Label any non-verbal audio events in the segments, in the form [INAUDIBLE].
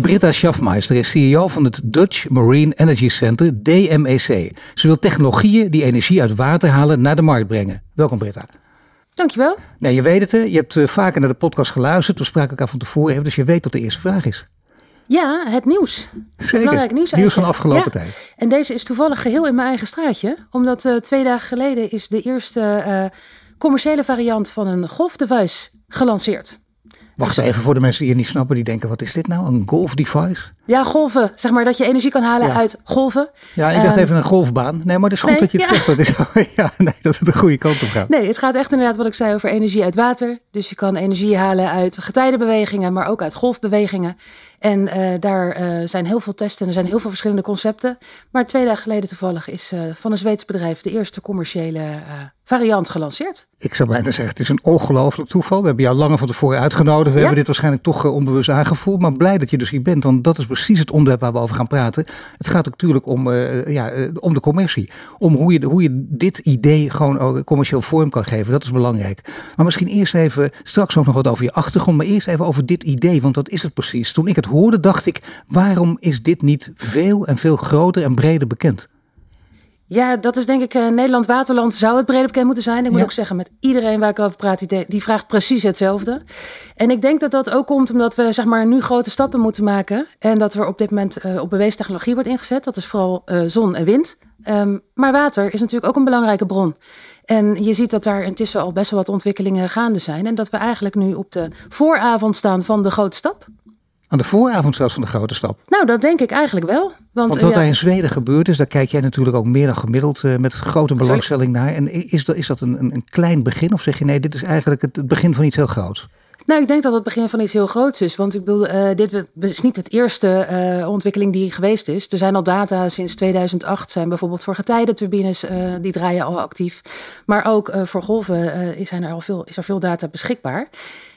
Britta Schaffmeister is CEO van het Dutch Marine Energy Center, DMEC. Ze wil technologieën die energie uit water halen naar de markt brengen. Welkom Britta. Dankjewel. Nee, je weet het, hè? je hebt eh, vaker naar de podcast geluisterd. We spraken elkaar van tevoren even, dus je weet wat de eerste vraag is. Ja, het nieuws. Zeker, Belangrijk nieuws, nieuws van afgelopen Ja. tijd. En deze is toevallig geheel in mijn eigen straatje. Omdat eh, twee dagen geleden is de eerste eh, commerciële variant van een golfdevice gelanceerd. Wacht even voor de mensen die het niet snappen, die denken, wat is dit nou, een golf device? Ja, golven. Zeg maar dat je energie kan halen Ja. uit golven. Ja, ik dacht Ehm, even een golfbaan. Nee, maar het is goed nee, dat je het ja. zegt. Dat, is, [LAUGHS] ja, nee, dat het de goede kant op gaat. Nee, het gaat echt inderdaad wat ik zei over energie uit water. Dus je kan energie halen uit getijdenbewegingen, maar ook uit golfbewegingen. En eh, daar eh, zijn heel veel testen en er zijn heel veel verschillende concepten. Maar twee dagen geleden toevallig is eh, van een Zweeds bedrijf de eerste commerciële variant gelanceerd. Ik zou bijna zeggen, het is een ongelooflijk toeval. We hebben jou langer van tevoren uitgenodigd. We Ja. hebben dit waarschijnlijk toch onbewust aangevoeld. Maar blij dat je dus hier bent, want dat is precies het onderwerp waar we over gaan praten. Het gaat natuurlijk om, ja, om de commercie. Om hoe je, hoe je dit idee gewoon ook commercieel vorm kan geven. Dat is belangrijk. Maar misschien eerst even, straks ook nog wat over je achtergrond. Maar eerst even over dit idee, want dat is het precies. Toen ik het hoorde, dacht ik, waarom is dit niet veel en veel groter en breder bekend? Ja, dat is denk ik eh, Nederland Waterland zou het breder bekend moeten zijn. Ik moet Ja. ook zeggen, met iedereen waar ik over praat, die, die vraagt precies hetzelfde. En ik denk dat dat ook komt omdat we zeg maar nu grote stappen moeten maken. En dat er op dit moment eh, op bewezen technologie wordt ingezet. Dat is vooral eh, zon en wind. Ehm, maar water is natuurlijk ook een belangrijke bron. En je ziet dat daar intussen al best wel wat ontwikkelingen gaande zijn. En dat we eigenlijk nu op de vooravond staan van de grote stap. Aan de vooravond zelfs van de grote stap. Nou, dat denk ik eigenlijk wel. Want, Want eh, wat ja, daar in Zweden gebeurd is, daar kijk jij natuurlijk ook meer dan gemiddeld eh, met grote belangstelling naar. En is dat, is dat een, een, klein begin? Of zeg je nee, dit is eigenlijk het, het begin van iets heel groots? Nou, ik denk dat het begin van iets heel groots is. Want ik bedoel, eh, dit is niet het eerste eh, ontwikkeling die geweest is. Er zijn al data sinds 2008, zijn bijvoorbeeld voor getijdenturbines, eh, die draaien al actief. Maar ook eh, voor golven eh, zijn er al veel, is er veel data beschikbaar.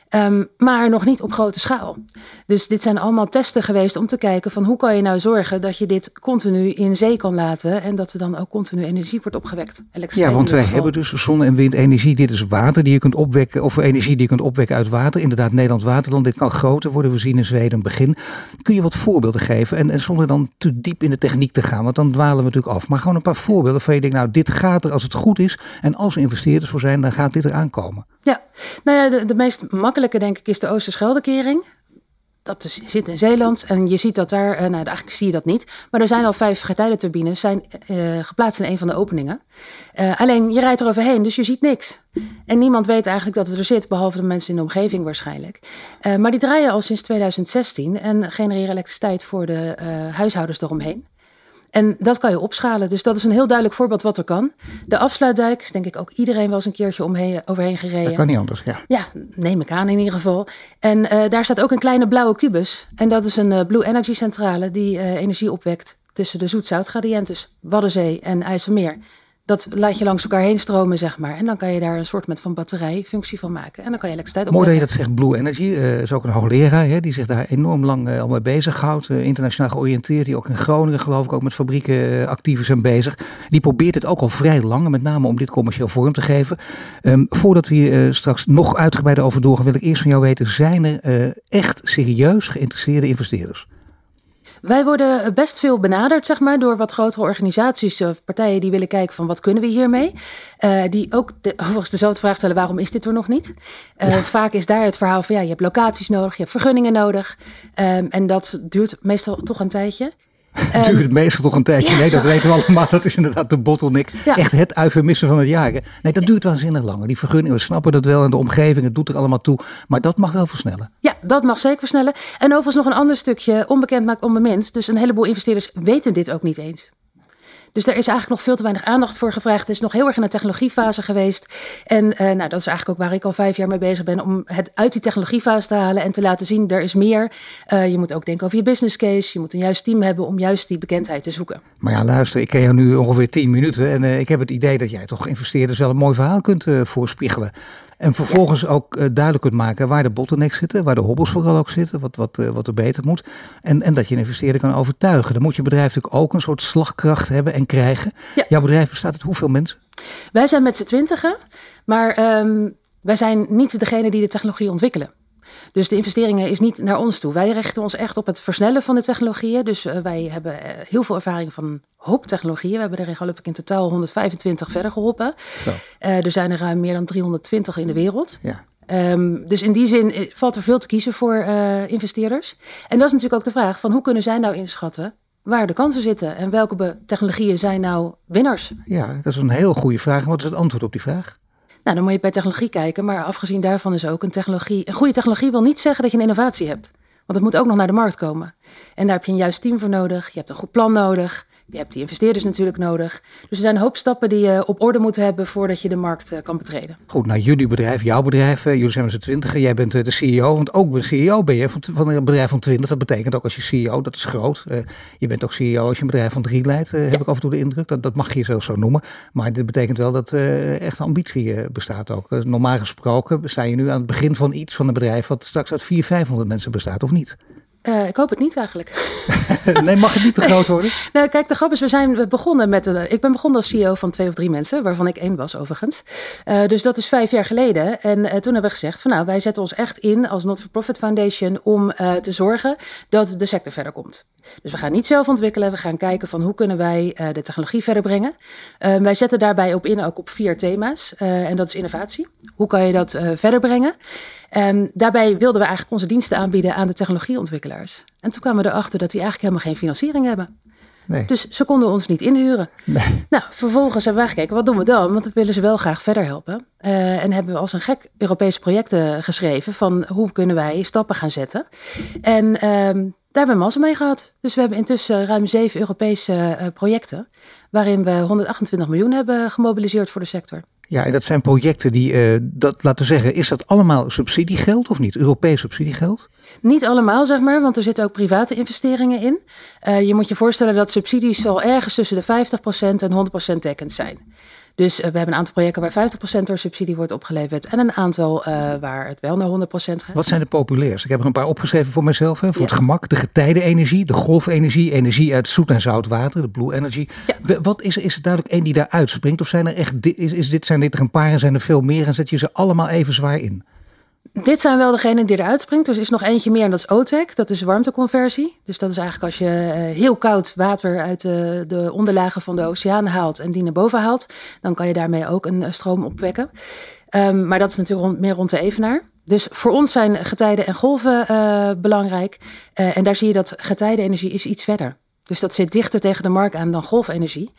Ehm, maar nog niet op grote schaal. Dus dit zijn allemaal testen geweest om te kijken van hoe kan je nou zorgen dat je dit continu in zee kan laten en dat er dan ook continu energie wordt opgewekt. Ja, want wij geval. hebben dus zon- en windenergie. Dit is water die je kunt opwekken, of energie die je kunt opwekken uit water. Inderdaad, Nederland Waterland. Dit kan groter worden. We zien in Zweden een begin. Kun je wat voorbeelden geven? En, en zonder dan te diep in de techniek te gaan, want dan dwalen we natuurlijk af. Maar gewoon een paar voorbeelden van je denkt, nou, dit gaat er als het goed is. En als er investeerders voor zijn, dan gaat dit eraan komen. Ja, nou ja, de, meest makkelijke denk ik is de Oosterscheldekering. Dat zit in Zeeland en je ziet dat daar, eh, nou eigenlijk zie je dat niet, maar er zijn al vijf getijdenturbines zijn eh, geplaatst in een van de openingen. Eh, alleen je rijdt er overheen, dus je ziet niks. En niemand weet eigenlijk dat het er zit, behalve de mensen in de omgeving waarschijnlijk. Maar die draaien al sinds 2016 en genereren elektriciteit voor de huishoudens eromheen. En dat kan je opschalen. Dus dat is een heel duidelijk voorbeeld wat er kan. De afsluitdijk is denk ik ook iedereen wel eens een keertje omheen, overheen gereden. Dat kan niet anders, ja. Ja, neem ik aan in ieder geval. En eh, daar staat ook een kleine blauwe kubus. En dat is een eh, Blue Energy centrale die eh, energie opwekt tussen de zoet-zoutgradiënten, Waddenzee en IJsselmeer. Dat laat je langs elkaar heen stromen, zeg maar. En dan kan je daar een soort met van batterijfunctie van maken. En dan kan je elektriciteit Mooi dat je dat zegt, Blue Energy. eh is ook een hoogleraar hè, die zich daar enorm lang eh, al mee bezighoudt. eh, internationaal georiënteerd. Die ook in Groningen geloof ik ook met fabrieken actief is en bezig. Die probeert het ook al vrij lang. Met name om dit commercieel vorm te geven. Ehm, voordat we hier straks nog uitgebreider over doorgaan. Wil ik eerst van jou weten. Zijn er echt serieus geïnteresseerde investeerders? Wij worden best veel benaderd, zeg maar, door wat grotere organisaties of partijen die willen kijken van wat kunnen we hiermee. Eh, die ook de, [LAUGHS] overigens dezelfde vraag stellen, waarom is dit er nog niet? Eh, Vaak is daar het verhaal van ja, je hebt locaties nodig, je hebt vergunningen nodig. Ehm, en dat duurt meestal toch een tijdje. Het duurt meestal toch een tijdje. ja, nee, dat zo- weten we allemaal. Dat is inderdaad de bottleneck. Ja. Echt het uivermissen van het jaar. Nee, dat duurt waanzinnig lang. Die vergunningen, we snappen dat wel. En de omgeving, het doet er allemaal toe. Maar dat mag wel versnellen. Ja, dat mag zeker versnellen. En overigens nog een ander stukje, onbekend maakt onbemind. Dus een heleboel investeerders weten dit ook niet eens. Dus daar is eigenlijk nog veel te weinig aandacht voor gevraagd. Het is nog heel erg in de technologiefase geweest. En uh, nou, dat is eigenlijk ook waar ik al vijf jaar mee bezig ben. Om het uit die technologiefase te halen en te laten zien, er is meer. Uh, je moet ook denken over je business case. Je moet een juist team hebben om juist die bekendheid te zoeken. Maar ja, luister, ik ken jou nu ongeveer tien minuten. En uh, ik heb het idee dat jij toch investeerders wel een mooi verhaal kunt voorspiegelen. En vervolgens ja. ook uh, duidelijk kunt maken waar de bottlenecks zitten, waar de hobbels vooral ook zitten, wat, wat, uh, wat er beter moet. En, en dat je een investeerder kan overtuigen. Dan moet je bedrijf natuurlijk ook een soort slagkracht hebben en krijgen. Ja. Jouw bedrijf bestaat uit hoeveel mensen? Wij zijn met z'n twintigen, maar um, wij zijn niet degene die de technologie ontwikkelen. Dus de investeringen is niet naar ons toe. Wij richten ons echt op het versnellen van de technologieën. Dus uh, wij hebben heel veel ervaring van hoop technologieën. We hebben er geloof ik in totaal 125 verder geholpen. Uh, er zijn er ruim meer dan 320 in de wereld. Ja. Um, dus in die zin valt er veel te kiezen voor investeerders. En dat is natuurlijk ook de vraag van hoe kunnen zij nou inschatten waar de kansen zitten en welke technologieën zijn nou winnaars? Ja, dat is een heel goede vraag. Wat is het antwoord op die vraag? Nou, dan moet je bij technologie kijken. Maar afgezien daarvan is ook een technologie. Een goede technologie wil niet zeggen dat je een innovatie hebt. Want het moet ook nog naar de markt komen. En daar heb je een juist team voor nodig. Je hebt een goed plan nodig. Je hebt die investeerders natuurlijk nodig. Dus er zijn een hoop stappen die je op orde moet hebben voordat je de markt uh, kan betreden. Goed, nou jullie bedrijf, jouw bedrijf, uh, jullie zijn met z'n twintig. Jij bent uh, de CEO, want ook CEO ben je van, een bedrijf van twintig. Dat betekent ook als je CEO, dat is groot. je bent ook CEO als je een bedrijf van drie leidt, heb ik af en toe de indruk. Dat, dat mag je zelfs zo noemen. Maar dit betekent wel dat echt ambitie bestaat ook. normaal gesproken sta je nu aan het begin van iets van een bedrijf wat straks uit 400, 500 mensen bestaat, of niet? Uh, ik hoop het niet eigenlijk. [LAUGHS] nee, mag het niet te groot worden? nou, kijk, de grap is, we zijn begonnen met. Een, ik ben begonnen als CEO van twee of drie mensen, waarvan ik één was overigens. Uh, dus dat is vijf jaar geleden. En uh, toen hebben we gezegd: van nou, wij zetten ons echt in als Not-for-Profit Foundation om te zorgen dat de sector verder komt. Dus we gaan niet zelf ontwikkelen. We gaan kijken van hoe kunnen wij de technologie verder brengen. Wij zetten daarbij op in ook op vier thema's. En dat is innovatie. Hoe kan je dat verder brengen? Um, daarbij wilden we eigenlijk onze diensten aanbieden aan de technologieontwikkelaars. En toen kwamen we erachter dat die eigenlijk helemaal geen financiering hebben. Nee. Dus ze konden ons niet inhuren. Nee. Nou, vervolgens hebben wij gekeken, wat doen we dan? Want we willen ze wel graag verder helpen. Uh, en hebben we als een gek Europese projecten geschreven van hoe kunnen wij stappen gaan zetten. En um, daar hebben we mazzel mee gehad. Dus we hebben intussen ruim zeven Europese uh, projecten, waarin we 128 miljoen hebben gemobiliseerd voor de sector. Ja, en dat zijn projecten die, uh, dat laten zeggen, is dat allemaal subsidiegeld of niet? Europees subsidiegeld? Niet allemaal, zeg maar, want er zitten ook private investeringen in. Uh, je moet je voorstellen dat subsidies al ergens tussen de 50% en 100% dekkend zijn. Dus uh, we hebben een aantal projecten waar 50% door subsidie wordt opgeleverd. En een aantal uh, waar het wel naar 100% gaat. Wat zijn de populairste? Ik heb er een paar opgeschreven voor mezelf. Hè, voor ja. het gemak. De getijdenenergie, de golfenergie, energie uit zoet en zout water, de blue energy. Ja. Wat is, is er duidelijk één die daar uitspringt? Of zijn er echt, is, is dit, zijn dit er een paar en zijn er veel meer? En zet je ze allemaal even zwaar in? Dit zijn wel degenen die eruit springt. Er is nog eentje meer en dat is OTEC. Dat is warmteconversie. Dus dat is eigenlijk als je heel koud water uit de, de onderlagen van de oceaan haalt en die naar boven haalt. Dan kan je daarmee ook een stroom opwekken. Um, maar dat is natuurlijk meer rond de evenaar. Dus voor ons zijn getijden en golven uh, belangrijk. En daar zie je dat getijdenenergie is iets verder. Dus dat zit dichter tegen de markt aan dan golfenergie.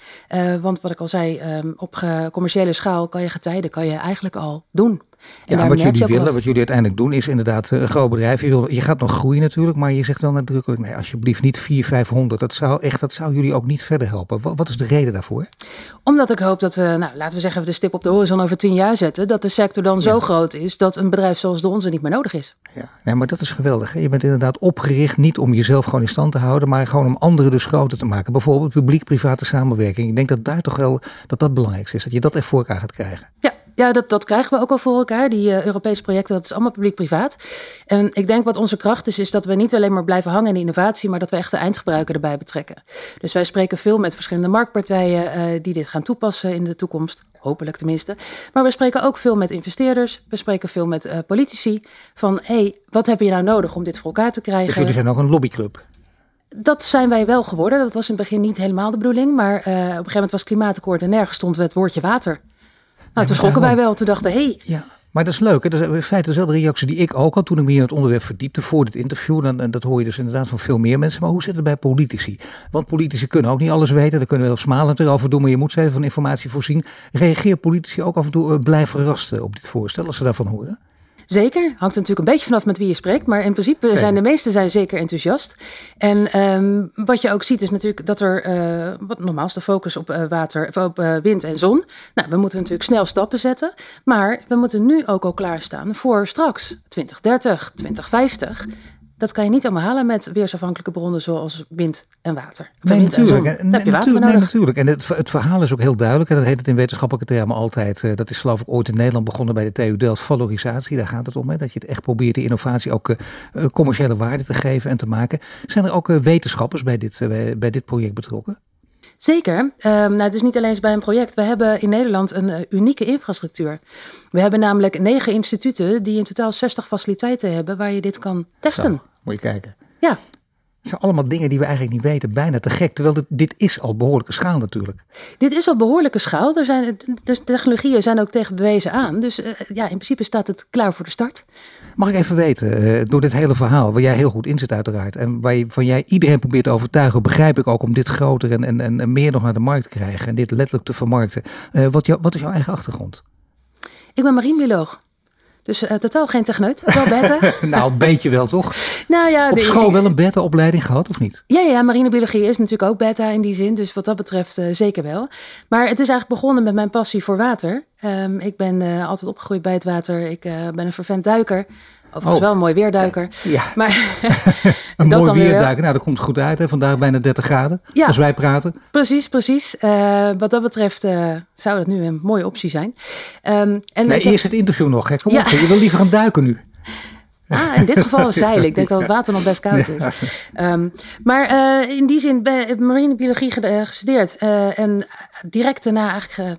Want wat ik al zei, um, op commerciële schaal kan je getijden kan je eigenlijk al doen. En ja, wat jullie willen, wat. wat. jullie uiteindelijk doen, is inderdaad eh, een groot bedrijf. Je, wil, je gaat nog groeien natuurlijk, maar je zegt wel nadrukkelijk: nee, alsjeblieft niet 400, 500. Dat zou echt, dat zou jullie ook niet verder helpen. Wat, wat, is de reden daarvoor? Omdat ik hoop dat we, nou, laten we zeggen, de stip op de horizon over tien jaar zetten. Dat de sector dan ja. zo groot is dat een bedrijf zoals de onze niet meer nodig is. Ja, nee, maar dat is geweldig. Hè? Je bent inderdaad opgericht niet om jezelf gewoon in stand te houden, maar gewoon om anderen dus groter te maken. Bijvoorbeeld publiek-private samenwerking. Ik denk dat daar toch wel dat dat belangrijkste is. Dat je dat echt voor elkaar gaat krijgen. Ja, ja, dat, dat krijgen we ook al voor elkaar. Die uh, Europese projecten, dat is allemaal publiek-privaat. En ik denk wat onze kracht is, is dat we niet alleen maar blijven hangen in de innovatie, maar dat we echt de eindgebruiker erbij betrekken. Dus wij spreken veel met verschillende marktpartijen uh, die dit gaan toepassen in de toekomst. Hopelijk tenminste. Maar we spreken ook veel met investeerders. We spreken veel met uh, politici. Van hé, hey, wat heb je nou nodig om dit voor elkaar te krijgen? Dus jullie zijn ook een lobbyclub? Dat zijn wij wel geworden. Dat was in het begin niet helemaal de bedoeling. Maar op een gegeven moment was klimaatakkoord en nergens stond het woordje water. Nou, toen schrokken wij wel. Toen dachten hé. Hey. Ja. Maar dat is leuk. Hè? Dat is in feite dezelfde reactie die ik ook had toen ik me in het onderwerp verdiepte voor dit interview. Dan, en dat hoor je dus inderdaad van veel meer mensen. Maar hoe zit het bij politici? Want politici kunnen ook niet alles weten. Daar kunnen we heel smalend erover doen. Maar je moet ze even van informatie voorzien. Reageer politici ook af en toe uh, blij verrast op dit voorstel als ze daarvan horen? Zeker, hangt er natuurlijk een beetje vanaf met wie je spreekt. Maar in principe zijn de meesten zijn zeker enthousiast. En ehm, wat je ook ziet is natuurlijk dat er, uh, wat nogmaals, de focus op uh, water, op uh, wind en zon. Nou, we moeten natuurlijk snel stappen zetten. Maar we moeten nu ook al klaarstaan voor straks 2030, 2050 dat kan je niet allemaal halen met weersafhankelijke bronnen zoals wind en water. Nee, natuurlijk. En, natuurlijk, nee, natuurlijk. En het, het, verhaal is ook heel duidelijk. En dat heet het in wetenschappelijke termen altijd. Uh, dat is geloof ik ooit in Nederland begonnen bij de TU Delft. Valorisatie, daar gaat het om. Hè, dat je het echt probeert die innovatie ook uh, commerciële waarde te geven en te maken. Zijn er ook uh, wetenschappers bij dit, bij dit project betrokken? Zeker. Um, nou, het is niet alleen bij een project. We hebben in Nederland een uh, unieke infrastructuur. We hebben namelijk negen instituten die in totaal 60 faciliteiten hebben waar je dit kan testen. Zo, moet je kijken. Ja. Het zijn allemaal dingen die we eigenlijk niet weten. Bijna te gek. Terwijl dit, dit is al behoorlijke schaal natuurlijk. Dit is al behoorlijke schaal. Er zijn, de technologieën zijn ook tegen bewezen aan. Dus uh, ja, in principe staat het klaar voor de start. Mag ik even weten, uh, door dit hele verhaal, waar jij heel goed in zit uiteraard, en waar van jij iedereen probeert te overtuigen, begrijp ik ook om dit groter en, en, en meer nog naar de markt te krijgen en dit letterlijk te vermarkten. Uh, wat, jou, wat is jouw eigen achtergrond? Ik ben marinebioloog. Dus uh, totaal geen techneut, wel beta. [LAUGHS] nou, een beetje wel toch? Nou ja, Op school wel een beta-opleiding gehad of niet? Ja, ja, marinebiologie is natuurlijk ook beta in die zin. Dus wat dat betreft uh, zeker wel. Maar het is eigenlijk begonnen met mijn passie voor water. Um, ik ben uh, altijd opgegroeid bij het water. Ik ben een vervent duiker. Overigens oh. wel een mooi weerduiker. Ja. [LAUGHS] Maar, [LAUGHS] een mooi weerduiker. Nou, dat komt goed uit. Hè? Vandaag bijna 30 graden. Ja. Als wij praten. Precies, precies. Uh, wat dat betreft uh, zou dat nu een mooie optie zijn. Um, en nee, eerst het interview nog. Hè? Kom ja. op, je wil liever gaan duiken nu. Ah, in dit geval [LAUGHS] zeilen. Ik denk dat het water nog best koud is. Um, maar uh, in die zin, marinebiologie gestudeerd. en direct daarna eigenlijk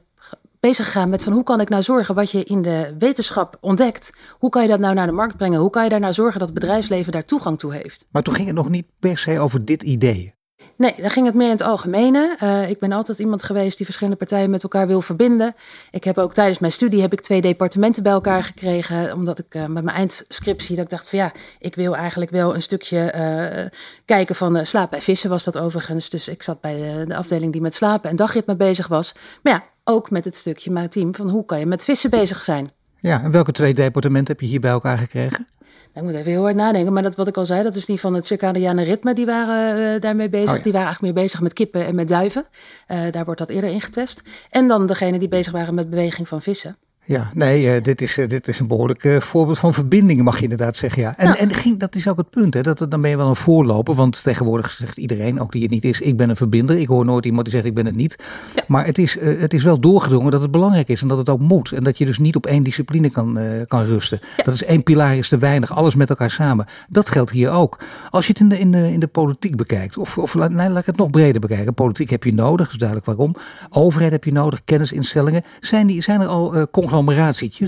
bezig gegaan met van hoe kan ik nou zorgen wat je in de wetenschap ontdekt. Hoe kan je dat nou naar de markt brengen? Hoe kan je daar nou zorgen dat het bedrijfsleven daar toegang toe heeft? Maar toen ging het nog niet per se over dit idee. Nee, dan ging het meer in het algemene. Uh, ik ben altijd iemand geweest die verschillende partijen met elkaar wil verbinden. Ik heb ook tijdens mijn studie heb ik twee departementen bij elkaar gekregen. Omdat ik uh, met mijn eindscriptie dat ik dacht van ja, ik wil eigenlijk wel een stukje uh, kijken van slaap bij vissen was dat overigens. Dus ik zat bij de afdeling die met slapen en dagritme bezig was. Maar ja, ook met het stukje maritiem van hoe kan je met vissen bezig zijn. Ja, en welke twee departementen heb je hier bij elkaar gekregen? Ik moet even heel hard nadenken, maar dat wat ik al zei, dat is die van het circadiane ritme, die waren uh, daarmee bezig. Oh, ja. Die waren eigenlijk meer bezig met kippen en met duiven. Uh, daar wordt dat eerder ingetest. En dan degene die bezig waren met beweging van vissen. Ja, nee, uh, dit, is, uh, dit is een behoorlijk uh, voorbeeld van verbindingen, mag je inderdaad zeggen. Ja. En, ja. en ging, dat is ook het punt, hè, dat, dan ben je wel een voorloper. Want tegenwoordig zegt iedereen, ook die het niet is, ik ben een verbinder. Ik hoor nooit iemand die zegt, ik ben het niet. Ja. Maar het is, het is wel doorgedrongen dat het belangrijk is en dat het ook moet. En dat je dus niet op één discipline kan, kan rusten. Ja. Dat is één pilaar is te weinig, alles met elkaar samen. Dat geldt hier ook. Als je het in de, in de, in de politiek bekijkt, of, of nee, laat ik het nog breder bekijken. Politiek heb je nodig, dat is duidelijk waarom. Overheid heb je nodig, kennisinstellingen. Zijn, die, zijn er al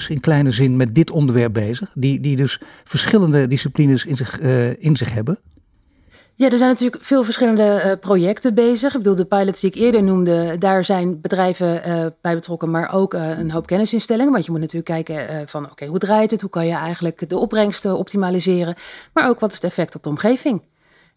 in kleine zin met dit onderwerp bezig, die, die dus verschillende disciplines in zich, uh, in zich hebben? Ja, er zijn natuurlijk veel verschillende uh, projecten bezig. Ik bedoel, de pilots die ik eerder noemde, daar zijn bedrijven uh, bij betrokken, maar ook een hoop kennisinstellingen. Want je moet natuurlijk kijken van, oké, hoe draait het? Hoe kan je eigenlijk de opbrengsten optimaliseren? Maar ook, wat is het effect op de omgeving?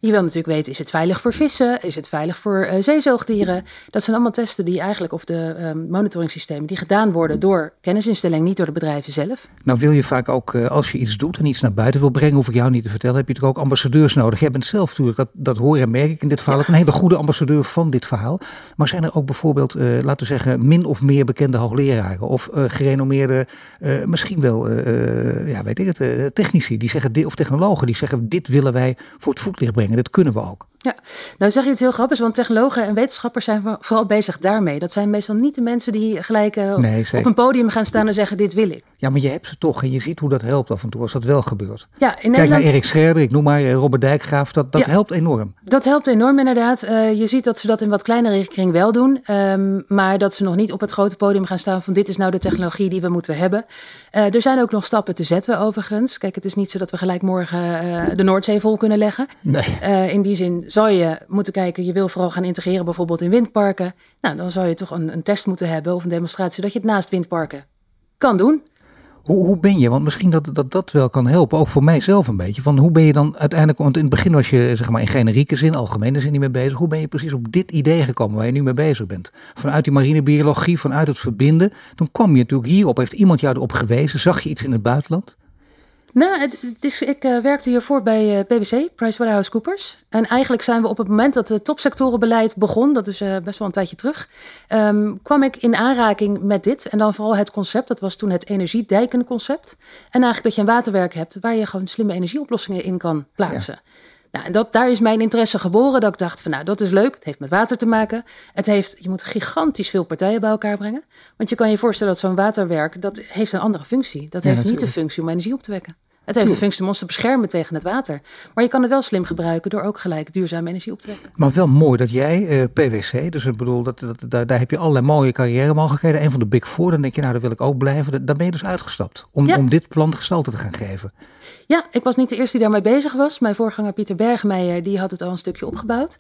Je wil natuurlijk weten, is het veilig voor vissen? Is het veilig voor uh, zeezoogdieren? Dat zijn allemaal testen die eigenlijk, of de um, monitoringssystemen, die gedaan worden door kennisinstellingen, niet door de bedrijven zelf. Nou wil je vaak ook, uh, als je iets doet en iets naar buiten wil brengen, hoef ik jou niet te vertellen, heb je toch ook ambassadeurs nodig. Jij bent zelf natuurlijk, dat, dat hoor en merk ik in dit verhaal, ja. een hele goede ambassadeur van dit verhaal. Maar zijn er ook bijvoorbeeld, uh, laten we zeggen, min of meer bekende hoogleraren of gerenommeerde, misschien wel, ja weet ik het, technici, die zeggen, of technologen, die zeggen, dit willen wij voor het voetlicht brengen. Dat kunnen we ook. Ja, nou zeg je het heel grappig, want technologen en wetenschappers zijn vooral bezig daarmee. Dat zijn meestal niet de mensen die gelijk uh, nee, op een podium gaan staan en zeggen: Dit wil ik. Ja, maar je hebt ze toch en je ziet hoe dat helpt af en toe als dat wel gebeurt. Ja, in Kijk Nederland... naar Erik Scherder, ik noem maar eh, Robert Dijkgraaf, dat, dat ja, helpt enorm. Dat helpt enorm inderdaad. Uh, je ziet dat ze dat in wat kleinere kring wel doen, um, maar dat ze nog niet op het grote podium gaan staan van: Dit is nou de technologie die we moeten hebben. Uh, er zijn ook nog stappen te zetten overigens. Kijk, het is niet zo dat we gelijk morgen de Noordzee vol kunnen leggen. Nee. in die zin zou je moeten kijken, je wil vooral gaan integreren bijvoorbeeld in windparken. Nou, dan zou je toch een, een test moeten hebben of een demonstratie dat je het naast windparken kan doen. Hoe, hoe ben je? Want misschien dat, dat dat wel kan helpen, ook voor mijzelf een beetje. Van hoe ben je dan uiteindelijk, want in het begin was je zeg maar in generieke zin, algemene zin niet mee bezig. Hoe ben je precies op dit idee gekomen waar je nu mee bezig bent? Vanuit die marinebiologie, vanuit het verbinden. Toen kwam je natuurlijk hierop. Heeft iemand jou erop gewezen? Zag je iets in het buitenland? Nou, ik uh, werkte hiervoor bij uh, PwC, PricewaterhouseCoopers. En eigenlijk zijn we op het moment dat het topsectorenbeleid begon, dat is uh, best wel een tijdje terug, um, kwam ik in aanraking met dit. En dan vooral het concept, dat was toen het energiedijkenconcept. En eigenlijk dat je een waterwerk hebt waar je gewoon slimme energieoplossingen in kan plaatsen. Nou, en dat, daar is mijn interesse geboren. Dat ik dacht van nou, dat is leuk. Het heeft met water te maken. Het heeft, je moet gigantisch veel partijen bij elkaar brengen. Want je kan je voorstellen dat zo'n waterwerk, dat heeft een andere functie. Dat heeft niet de functie om energie op te wekken. Het heeft de functie om ons te beschermen tegen het water. Maar je kan het wel slim gebruiken door ook gelijk duurzame energie op te wekken. Maar wel mooi dat jij, uh, PwC, dus ik bedoel, dat, dat, daar, daar heb je allerlei mooie carrière mogelijkheden. Een van de Big Four, dan denk je, nou, daar wil ik ook blijven. Daar ben je dus uitgestapt om, om dit plan gestalte te gaan geven. Ja, ik was niet de eerste die daarmee bezig was. Mijn voorganger Pieter Bergmeijer, die had het al een stukje opgebouwd.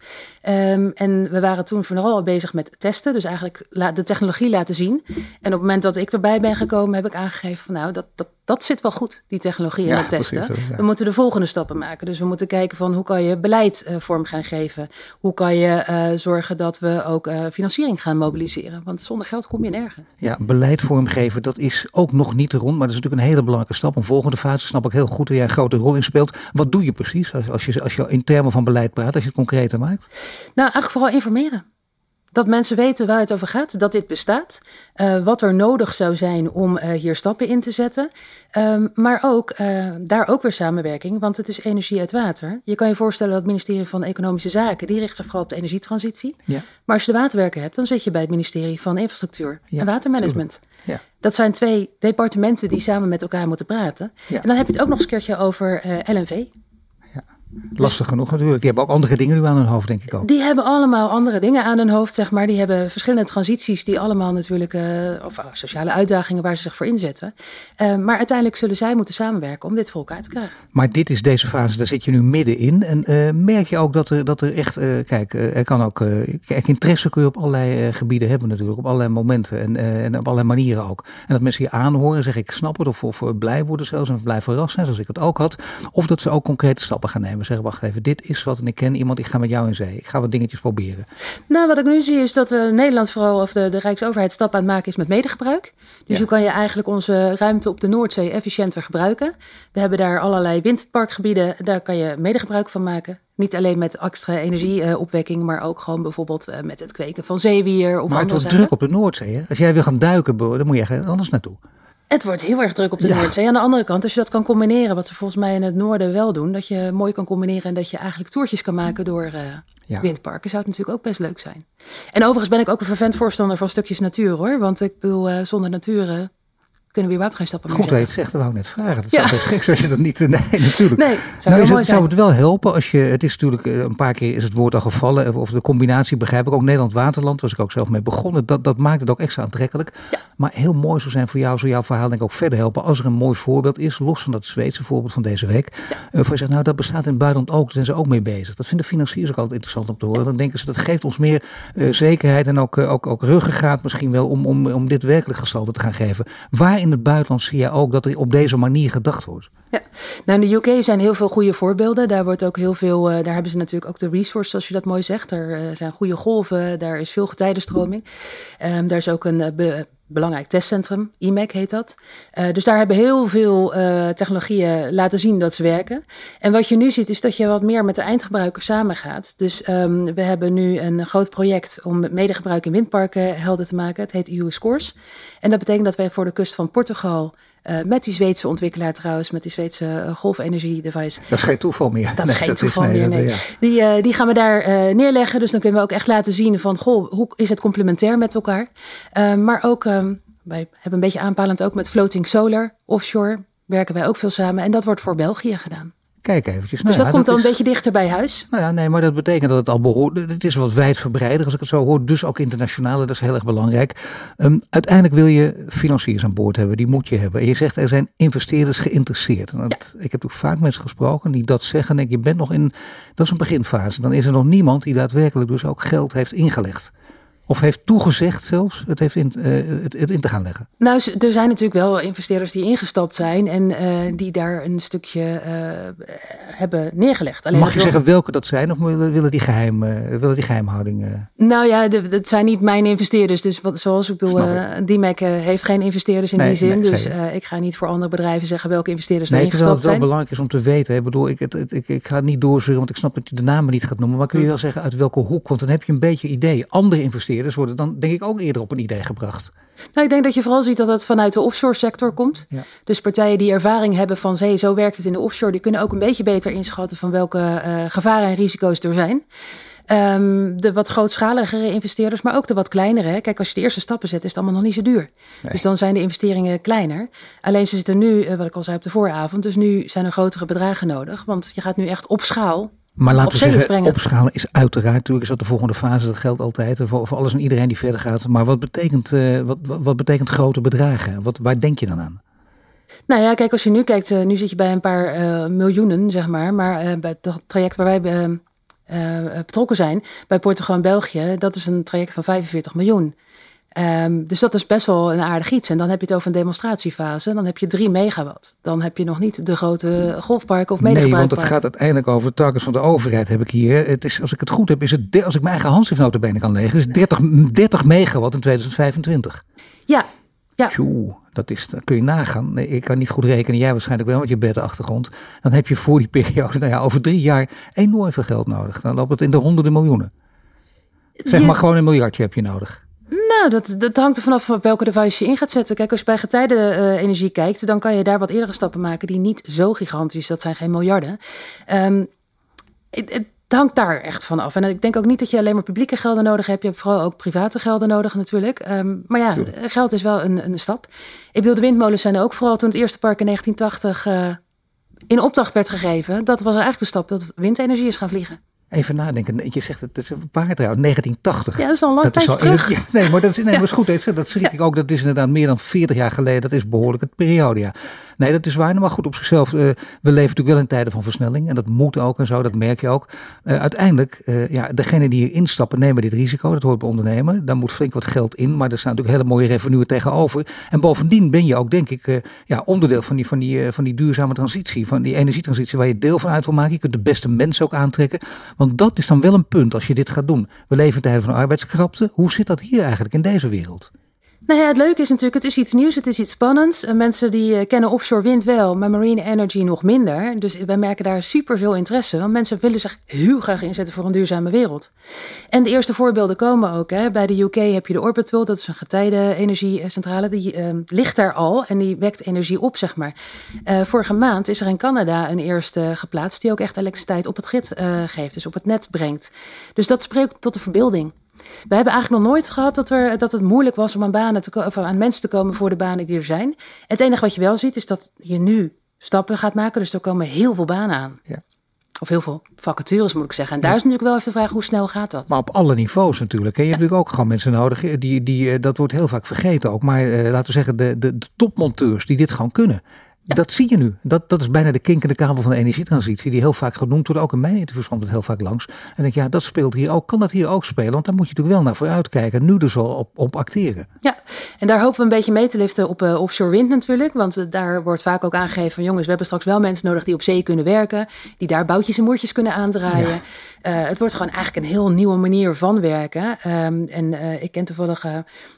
Um, en we waren toen vooral al bezig met testen. Dus eigenlijk de technologie laten zien. En op het moment dat ik erbij ben gekomen, heb ik aangegeven van nou, dat, dat, dat zit wel goed, die technologie en testen. We moeten de volgende stappen maken. Dus we moeten kijken van hoe kan je beleid uh, vorm gaan geven? Hoe kan je uh, zorgen dat we ook uh, financiering gaan mobiliseren? Want zonder geld kom je nergens. Ja, beleid vormgeven, dat is ook nog niet rond. Maar dat is natuurlijk een hele belangrijke stap. Een volgende fase snap ik heel goed waar jij een grote rol in speelt. Wat doe je precies als, als, je, als je in termen van beleid praat, als je het concreter maakt? Nou, eigenlijk vooral informeren. Dat mensen weten waar het over gaat, dat dit bestaat, uh, wat er nodig zou zijn om uh, hier stappen in te zetten. Um, maar ook uh, daar ook weer samenwerking, want het is energie uit water. Je kan je voorstellen dat het ministerie van Economische Zaken, die richt zich vooral op de energietransitie. Ja. Maar als je de waterwerken hebt, dan zit je bij het ministerie van Infrastructuur ja, en Watermanagement. Ja. Dat zijn twee departementen die samen met elkaar moeten praten. Ja. En dan heb je het ook nog eens een keertje over LNV. Lastig genoeg natuurlijk. Die hebben ook andere dingen nu aan hun hoofd, denk ik ook. Die hebben allemaal andere dingen aan hun hoofd, zeg maar. Die hebben verschillende transities die allemaal natuurlijk, uh, of uh, sociale uitdagingen waar ze zich voor inzetten. Uh, maar uiteindelijk zullen zij moeten samenwerken om dit voor elkaar te krijgen. Maar dit is deze fase, daar zit je nu middenin. En merk je ook dat er, dat er echt, kijk, er kan ook, kijk, interesse kun je op allerlei gebieden hebben natuurlijk, op allerlei momenten en, en op allerlei manieren ook. En dat mensen je aanhoren, zeg ik snap het, of, of blij worden zelfs en blij verrast zijn, zoals ik het ook had. Of dat ze ook concrete stappen gaan nemen zeggen, wacht even, dit is wat en ik ken iemand, ik ga met jou in zee. Ik ga wat dingetjes proberen. Nou, wat ik nu zie is dat uh, Nederland vooral, of de, de Rijksoverheid stap aan het maken is met medegebruik. Dus hoe kan je eigenlijk onze ruimte op de Noordzee efficiënter gebruiken? We hebben daar allerlei windparkgebieden, daar kan je medegebruik van maken. Niet alleen met extra energieopwekking, maar ook gewoon bijvoorbeeld uh, met het kweken van zeewier. Of maar het wordt druk op de Noordzee. Hè? Als jij wil gaan duiken, dan moet je ergens anders naartoe. Het wordt heel erg druk op de ja. Noordzee. Aan de andere kant, als je dat kan combineren, wat ze volgens mij in het noorden wel doen, dat je mooi kan combineren en dat je eigenlijk toertjes kan maken door uh, ja. windparken, zou het natuurlijk ook best leuk zijn. En overigens ben ik ook een vervent voorstander van stukjes natuur hoor. Want ik bedoel, uh, zonder natuur kunnen we überhaupt geen stappen meer. Goed, het zegt, dat wou ik net vragen. Dat zou best gek zijn als je dat niet... [LAUGHS] Nee, natuurlijk. Nee, het zou, nou, het, zou het wel helpen als je... Het is natuurlijk, eh, een paar keer is het woord al gevallen. Of de combinatie begrijp ik ook. Nederland-Waterland was ik ook zelf mee begonnen. Dat, dat maakt het ook extra aantrekkelijk. Ja. Maar heel mooi zou zijn voor jou, zou jouw verhaal denk ik ook verder helpen. Als er een mooi voorbeeld is, los van dat Zweedse voorbeeld van deze week. Ja. Uh, voor je zegt, nou dat bestaat in het buitenland ook. Daar zijn ze ook mee bezig. Dat vinden financiers ook altijd interessant om te horen. Dan denken ze, dat geeft ons meer uh, zekerheid en ook, uh, ook, ook ruggengraat misschien wel om, om, om dit werkelijk gestalte te gaan geven. Waar in het buitenland zie je ook dat er op deze manier gedacht wordt? Ja, nou in de UK zijn heel veel goede voorbeelden. Daar wordt ook heel veel, uh, daar hebben ze natuurlijk ook de resources, zoals je dat mooi zegt. Er uh, zijn goede golven, daar is veel getijdenstroming. Um, daar is ook een be belangrijk testcentrum, IMEC heet dat. dus daar hebben heel veel technologieën laten zien dat ze werken. En wat je nu ziet is dat je wat meer met de eindgebruiker samengaat. Dus um, we hebben nu een groot project om medegebruik in windparken helder te maken. Het heet EU Scores. En dat betekent dat wij voor de kust van Portugal uh, met die Zweedse ontwikkelaar trouwens, met die Zweedse uh, golfenergie-device. Dat is geen toeval meer. Dat is geen toeval meer, nee. Ja. Die, uh, die gaan we daar neerleggen. Dus dan kunnen we ook echt laten zien van, goh, hoe is het complementair met elkaar? maar ook, um, wij hebben een beetje aanpalend ook met floating solar, offshore, werken wij ook veel samen. En dat wordt voor België gedaan. Kijk eventjes. Nou, dus dat ja, komt dan een beetje dichter bij huis? Nou ja, nee, maar dat betekent dat het al behoort. Het is wat wijdverbreider als ik het zo hoor. Dus ook internationaal, dat is heel erg belangrijk. Um, uiteindelijk wil je financiers aan boord hebben. Die moet je hebben. En je zegt er zijn investeerders geïnteresseerd. Dat, ja. Ik heb ook vaak mensen gesproken die dat zeggen. En ik, je bent nog in, dat is een beginfase. Dan is er nog niemand die daadwerkelijk dus ook geld heeft ingelegd. Of heeft toegezegd zelfs het, heeft in, het, het, in te gaan leggen? Nou, er zijn natuurlijk wel investeerders die ingestapt zijn en die daar een stukje hebben neergelegd. Alleen Mag je zeggen welke dat zijn of willen die, geheim, willen die geheimhouding? Nou ja, het zijn niet mijn investeerders. Dus wat, zoals ik bedoel, DMAC heeft geen investeerders in die zin. dus ik ga niet voor andere bedrijven zeggen welke investeerders nee, ingestapt zijn. Het wel belangrijk is om te weten. Ik bedoel, ik, ik, ik, ik ga het niet doorzuren, want ik snap dat je de namen niet gaat noemen. Maar kun je hm. wel zeggen uit welke hoek? Want dan heb je een beetje idee. Andere investeerders worden dan denk ik ook eerder op een idee gebracht. Nou, ik denk dat je vooral ziet dat het vanuit de offshore sector komt. Ja. Dus partijen die ervaring hebben van hey, zo werkt het in de offshore, die kunnen ook een beetje beter inschatten van welke uh, gevaren en risico's er zijn. Um, de wat grootschaligere investeerders, maar ook de wat kleinere. Kijk, als je de eerste stappen zet, is het allemaal nog niet zo duur. Dus dan zijn de investeringen kleiner. Alleen ze zitten nu, eh, wat ik al zei op de vooravond, dus nu zijn er grotere bedragen nodig. Want je gaat nu echt op schaal maar laten we zeggen, opschalen is uiteraard, natuurlijk is dat de volgende fase, dat geldt altijd voor, voor alles en iedereen die verder gaat. Maar wat betekent, uh, wat, wat, betekent grote bedragen? Wat, waar denk je dan aan? Nou ja, kijk, als je nu kijkt, uh, nu zit je bij een paar uh, miljoenen, zeg maar. Maar bij het traject waar wij betrokken zijn, bij Portugal en België, dat is een traject van 45 miljoen. Um, dus dat is best wel een aardig iets. En dan heb je het over een demonstratiefase. Dan heb je 3 megawatt. Dan heb je nog niet de grote golfparken of Nee, want het gaat uiteindelijk over targets van de overheid heb ik hier. Het is, als ik het goed heb, is het, als ik mijn eigen handschrift benen kan leggen, is 30, 30 megawatt in 2025. Ja, ja. Tjoe, dat, is, dat kun je nagaan. Nee, ik kan niet goed rekenen, jij waarschijnlijk wel met je beddenachtergrond. Dan heb je voor die [LAUGHS] periode, nou ja, over drie jaar enorm veel geld nodig. Dan loopt het in de honderden miljoenen. Zeg maar gewoon een miljardje heb je nodig. Nou, dat, dat hangt er vanaf welke device je in gaat zetten. Kijk, als je bij getijdenenergie uh, energie kijkt, dan kan je daar wat eerdere stappen maken die niet zo gigantisch, dat zijn geen miljarden. Um, het, het, hangt daar echt van af. En ik denk ook niet dat je alleen maar publieke gelden nodig hebt. Je hebt vooral ook private gelden nodig natuurlijk. Um, maar ja, geld is wel een, een stap. Ik bedoel, de windmolens zijn ook vooral toen het eerste park in 1980 uh, eh, in opdracht werd gegeven. Dat was eigenlijk de stap dat windenergie is gaan vliegen. Even nadenken. Je zegt het, het is een paar trouwens, 1980. Ja, dat is al lang tijd terug. Ja, nee, maar dat is, nee, [LAUGHS] maar is goed. Dat schrik ik ook. Dat is inderdaad meer dan 40 jaar geleden. Dat is behoorlijk het periode, ja. Nee, dat is waar. Maar goed, op zichzelf. Uh, we leven natuurlijk wel in tijden van versnelling. En dat moet ook en zo. Dat merk je ook. Uh, uiteindelijk, uh, ja, degene die hier instappen nemen dit risico. Dat hoort bij ondernemen. Daar moet flink wat geld in. Maar er staan natuurlijk hele mooie revenue tegenover. En bovendien ben je ook, denk ik, ja, onderdeel van die, van, die, van die duurzame transitie. Van die energietransitie waar je deel van uit wil maken. Je kunt de beste mensen ook aantrekken. Want dat is dan wel een punt als je dit gaat doen. We leven tijden van arbeidskrapte. Hoe zit dat hier eigenlijk in deze wereld? Nou ja, het leuke is natuurlijk, het is iets nieuws, het is iets spannends. Mensen die uh, kennen offshore wind wel, maar marine energy nog minder. Dus wij merken daar super veel interesse. Want mensen willen zich heel graag inzetten voor een duurzame wereld. En de eerste voorbeelden komen ook. Hè. Bij de UK heb je de Orbital, dat is een getijdenenergiecentrale. Die uh, ligt daar al en die wekt energie op, zeg maar. Uh, vorige maand is er in Canada een eerste geplaatst die ook echt elektriciteit op het grid eh, geeft, dus op het net brengt. Dus dat spreekt tot de verbeelding. We hebben eigenlijk nog nooit gehad dat, er, dat het moeilijk was om aan, banen te, of aan mensen te komen voor de banen die er zijn. Het enige wat je wel ziet is dat je nu stappen gaat maken. Dus er komen heel veel banen aan. Ja. Of heel veel vacatures moet ik zeggen. En daar is natuurlijk wel even de vraag hoe snel gaat dat? Maar op alle niveaus natuurlijk. En je hebt natuurlijk ook gewoon mensen nodig. Eh, die, die, eh, dat wordt heel vaak vergeten ook. Maar uh, laten we zeggen, de, de, de topmonteurs die dit gewoon kunnen. Dat zie je nu. Dat, dat is bijna de kinkende kabel van de energietransitie, die heel vaak genoemd wordt. Ook in mijn interviews komt het heel vaak langs. En denk ja, dat speelt hier ook. Kan dat hier ook spelen? Want daar moet je natuurlijk wel naar vooruit kijken. Nu dus al op, op acteren. Ja, en daar hopen we een beetje mee te liften op uh, offshore wind natuurlijk. Want uh, daar wordt vaak ook aangegeven van jongens, we hebben straks wel mensen nodig die op zee kunnen werken. Die daar boutjes en moertjes kunnen aandraaien. Ja. Uh, het wordt gewoon eigenlijk een heel nieuwe manier van werken. Um, en ik ken toevallig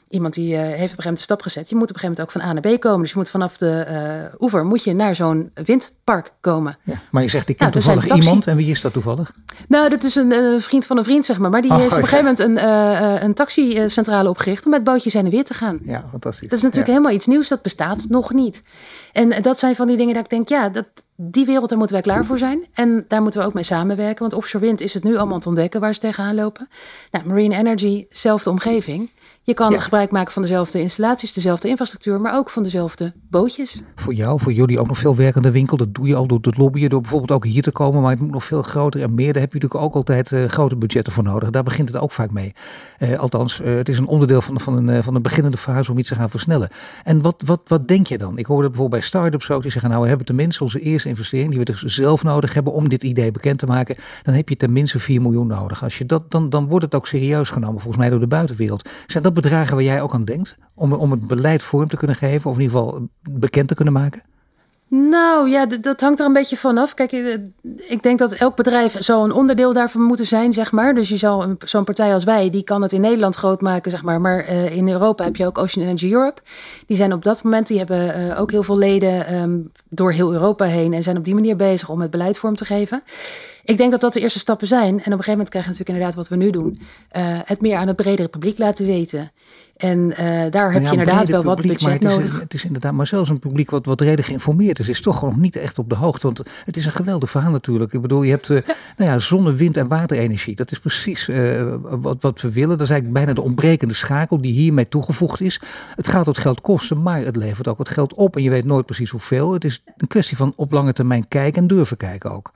iemand die heeft op een gegeven moment de stap gezet. Je moet op een gegeven moment ook van A naar B komen. Dus je moet vanaf de oever moet je naar zo'n windpark komen. Ja, maar je zegt, ik ken nou, toevallig iemand. En wie is dat toevallig? Nou, dat is een vriend van een vriend, zeg maar. Maar die oh, heeft op een gegeven moment een, een taxicentrale opgericht om met bootjes heen en weer te gaan. Ja, fantastisch. Dat is natuurlijk helemaal iets nieuws. Dat bestaat nog niet. En dat zijn van die dingen dat ik denk, ja, dat, die wereld, daar moeten wij klaar voor zijn. En daar moeten we ook mee samenwerken. Want offshore wind is het nu allemaal te ontdekken waar ze tegenaan lopen. Nou, marine energy, zelfde omgeving. Je kan Ja. gebruik maken van dezelfde installaties, dezelfde infrastructuur, maar ook van dezelfde bootjes. Voor jou, voor jullie ook nog veel werk aan de winkel. Dat doe je al door het lobbyen, door bijvoorbeeld ook hier te komen. Maar het moet nog veel groter en meer. Daar heb je natuurlijk ook altijd eh, grote budgetten voor nodig. Daar begint het ook vaak mee. Eh, althans, eh, het is een onderdeel van, van, een, van een beginnende fase om iets te gaan versnellen. En wat, wat, wat denk je dan? Ik hoorde bijvoorbeeld bij start-ups ook. Die zeggen, nou we hebben tenminste onze eerste investering. Die we dus zelf nodig hebben om dit idee bekend te maken. Dan heb je tenminste 4 miljoen nodig. Als je dat, dan, dan wordt het ook serieus genomen, volgens mij door de buitenwereld. Zijn dat bedragen waar jij ook aan denkt? Om, om het beleid vorm te kunnen geven, of in ieder geval bekend te kunnen maken? Nou ja, dat hangt er een beetje vanaf. Kijk, eh, ik denk dat elk bedrijf een onderdeel daarvan moeten zijn, zeg maar. Dus je zou zo'n partij als wij, die kan het in Nederland groot maken, zeg maar. Maar eh, in Europa heb je ook Ocean Energy Europe. Die zijn op dat moment, die hebben eh, ook heel veel leden ehm, door heel Europa heen en zijn op die manier bezig om het beleid vorm te geven. Ik denk dat dat de eerste stappen zijn. En op een gegeven moment krijg je natuurlijk inderdaad wat we nu doen. het meer aan het bredere publiek laten weten. En eh, daar heb ja, je inderdaad wel wat publiek, maar budget het is, nodig. Het is inderdaad, maar zelfs een publiek wat, wat redelijk geïnformeerd is, is toch nog niet echt op de hoogte. Want het is een geweldig verhaal natuurlijk. Ik bedoel, je hebt eh, Nou ja, zonne, wind en waterenergie. Dat is precies eh, wat, wat we willen. Dat is eigenlijk bijna de ontbrekende schakel die hiermee toegevoegd is. Het gaat wat geld kosten, maar het levert ook wat geld op. En je weet nooit precies hoeveel. Het is een kwestie van op lange termijn kijken en durven kijken ook.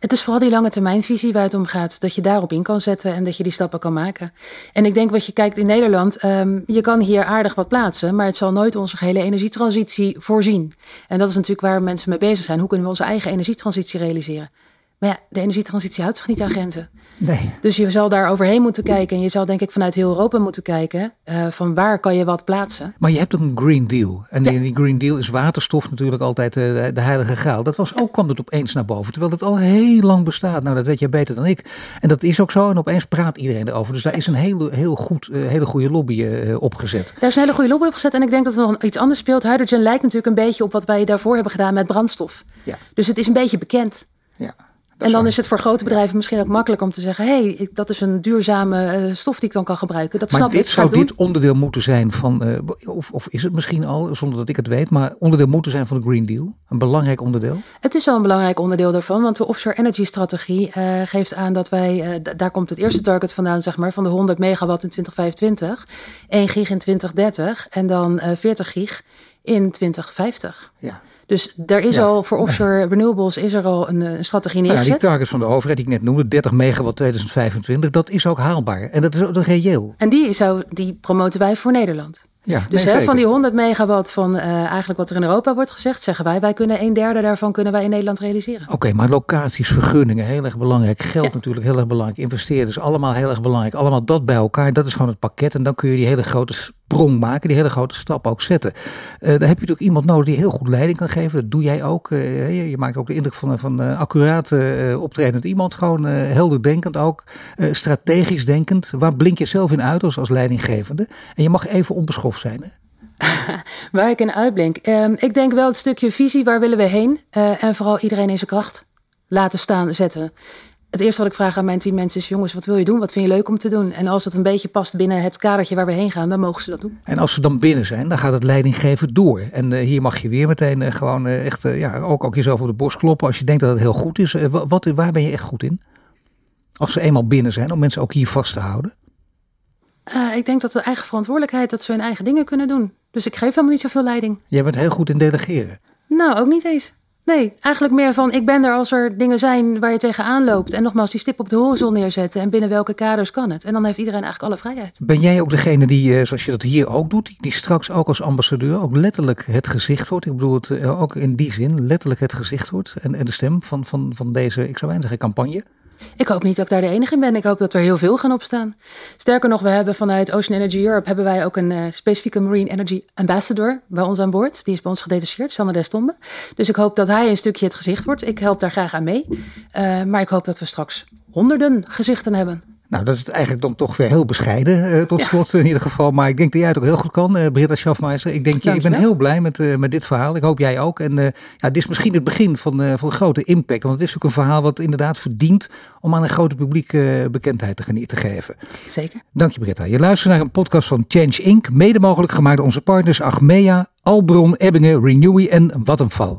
Het is vooral die lange termijnvisie waar het om gaat. Dat je daarop in kan zetten en dat je die stappen kan maken. En ik denk wat je kijkt in Nederland. Je kan hier aardig wat plaatsen. Maar het zal nooit onze gehele energietransitie voorzien. En dat is natuurlijk waar mensen mee bezig zijn. Hoe kunnen we onze eigen energietransitie realiseren? Maar ja, de energietransitie houdt zich niet aan grenzen. Nee. Dus je zal daar overheen moeten kijken. En je zal denk ik vanuit heel Europa moeten kijken. eh, van waar kan je wat plaatsen? Maar je hebt ook een Green Deal. En in die Green Deal is waterstof natuurlijk altijd eh, de, heilige graal. Dat was ook, kwam het opeens naar boven. Terwijl het al heel lang bestaat. Nou, dat weet jij beter dan ik. En dat is ook zo. En opeens praat iedereen erover. Dus daar is een hele, heel goed, eh, hele goede lobby opgezet. Daar is een hele goede lobby op gezet. En ik denk dat er nog iets anders speelt. Hydrogen lijkt natuurlijk een beetje op wat wij daarvoor hebben gedaan met brandstof. Ja. Dus het is een beetje bekend. Ja. En dan is het voor grote bedrijven misschien ook makkelijker om te zeggen: hé, hey, dat is een duurzame eh, stof die ik dan kan gebruiken. Dat Maar snap dit ik. zou doen. dit onderdeel moeten zijn van, eh, of, of is het misschien al, zonder dat ik het weet, maar onderdeel moeten zijn van de Green Deal. Een belangrijk onderdeel. Het is wel een belangrijk onderdeel daarvan, want de offshore energy strategie eh, geeft aan dat wij, daar komt het eerste target vandaan, zeg maar, van de 100 megawatt in 2025, 1 gig in 2030 en dan eh 40 gig in 2050. Ja. Dus er is Ja. al voor offshore renewables is er al een, eh, een strategie Nou ja, die neergezet. targets van de overheid die ik net noemde, 30 megawatt 2025, dat is ook haalbaar. En dat is ook reëel. En die, zou, die promoten wij voor Nederland. Ja, Dus nee, hè, van die 100 megawatt van eh, eigenlijk wat er in Europa wordt gezegd, zeggen wij, wij kunnen een derde daarvan kunnen wij in Nederland realiseren. Oké, maar locaties, vergunningen, heel erg belangrijk. Geld Ja. natuurlijk heel erg belangrijk. Investeerders, allemaal heel erg belangrijk. Allemaal dat bij elkaar, dat is gewoon het pakket. En dan kun je die hele grote sprong maken, die hele grote stap ook zetten. Eh dan heb je natuurlijk iemand nodig die heel goed leiding kan geven. Dat doe jij ook. Eh, je, maakt ook de indruk van, eh, accuraat eh, optredend iemand. Gewoon helder denkend ook. strategisch denkend. Waar blink je zelf in uit als, als leidinggevende? En je mag even onbeschoft zijn. Hè? [LAUGHS] Waar ik in uitblink. Ehm, ik denk wel het stukje visie, waar willen we heen? En vooral iedereen in zijn kracht laten staan, zetten. Het eerste wat ik vraag aan mijn team mensen is, jongens, wat wil je doen? Wat vind je leuk om te doen? En als het een beetje past binnen het kadertje waar we heen gaan, dan mogen ze dat doen. En als ze dan binnen zijn, dan gaat het leidinggeven door. En eh, hier mag je weer meteen eh, gewoon eh, echt, ja, ook, ook jezelf op de borst kloppen als je denkt dat het heel goed is. Wa- wat, waar ben je echt goed in? Als ze eenmaal binnen zijn, om mensen ook hier vast te houden. Ik denk dat de eigen verantwoordelijkheid, dat ze hun eigen dingen kunnen doen. Dus ik geef helemaal niet zoveel leiding. Jij bent heel goed in delegeren. Nou, ook niet eens. Nee, eigenlijk meer van ik ben er als er dingen zijn waar je tegenaan loopt. En nogmaals, die stip op de horizon neerzetten. En binnen welke kaders kan het? En dan heeft iedereen eigenlijk alle vrijheid. Ben jij ook degene die, eh, zoals je dat hier ook doet, die, straks ook als ambassadeur ook letterlijk het gezicht wordt? Ik bedoel het eh, ook in die zin, letterlijk het gezicht wordt en, en de stem van, van, van deze, ik zou bijna zeggen, campagne. Ik hoop niet dat ik daar de enige in ben. Ik hoop dat er heel veel gaan opstaan. Sterker nog, we hebben vanuit Ocean Energy Europe hebben wij ook een eh, specifieke Marine Energy Ambassador bij ons aan boord. Die is bij ons gedetacheerd, Sanne Destombe. Dus ik hoop dat hij een stukje het gezicht wordt. Ik help daar graag aan mee. Eh, maar ik hoop dat we straks honderden gezichten hebben. Nou, dat is eigenlijk dan toch weer heel bescheiden eh, tot Ja. slot in ieder geval. Maar ik denk dat jij het ook heel goed kan, eh Britta Schaffmeister. Ik denk, je, ik ben heel blij met, eh, met dit verhaal. Ik hoop jij ook. En ja, dit is misschien het begin van, van een grote impact. Want het is ook een verhaal wat inderdaad verdient om aan een grote publiek bekendheid te, te geven. Zeker. Dank je Britta. Je luistert naar een podcast van Change Inc. Mede mogelijk gemaakt door onze partners Achmea, Albron, Ebbingen, Renewy en Vattenfall.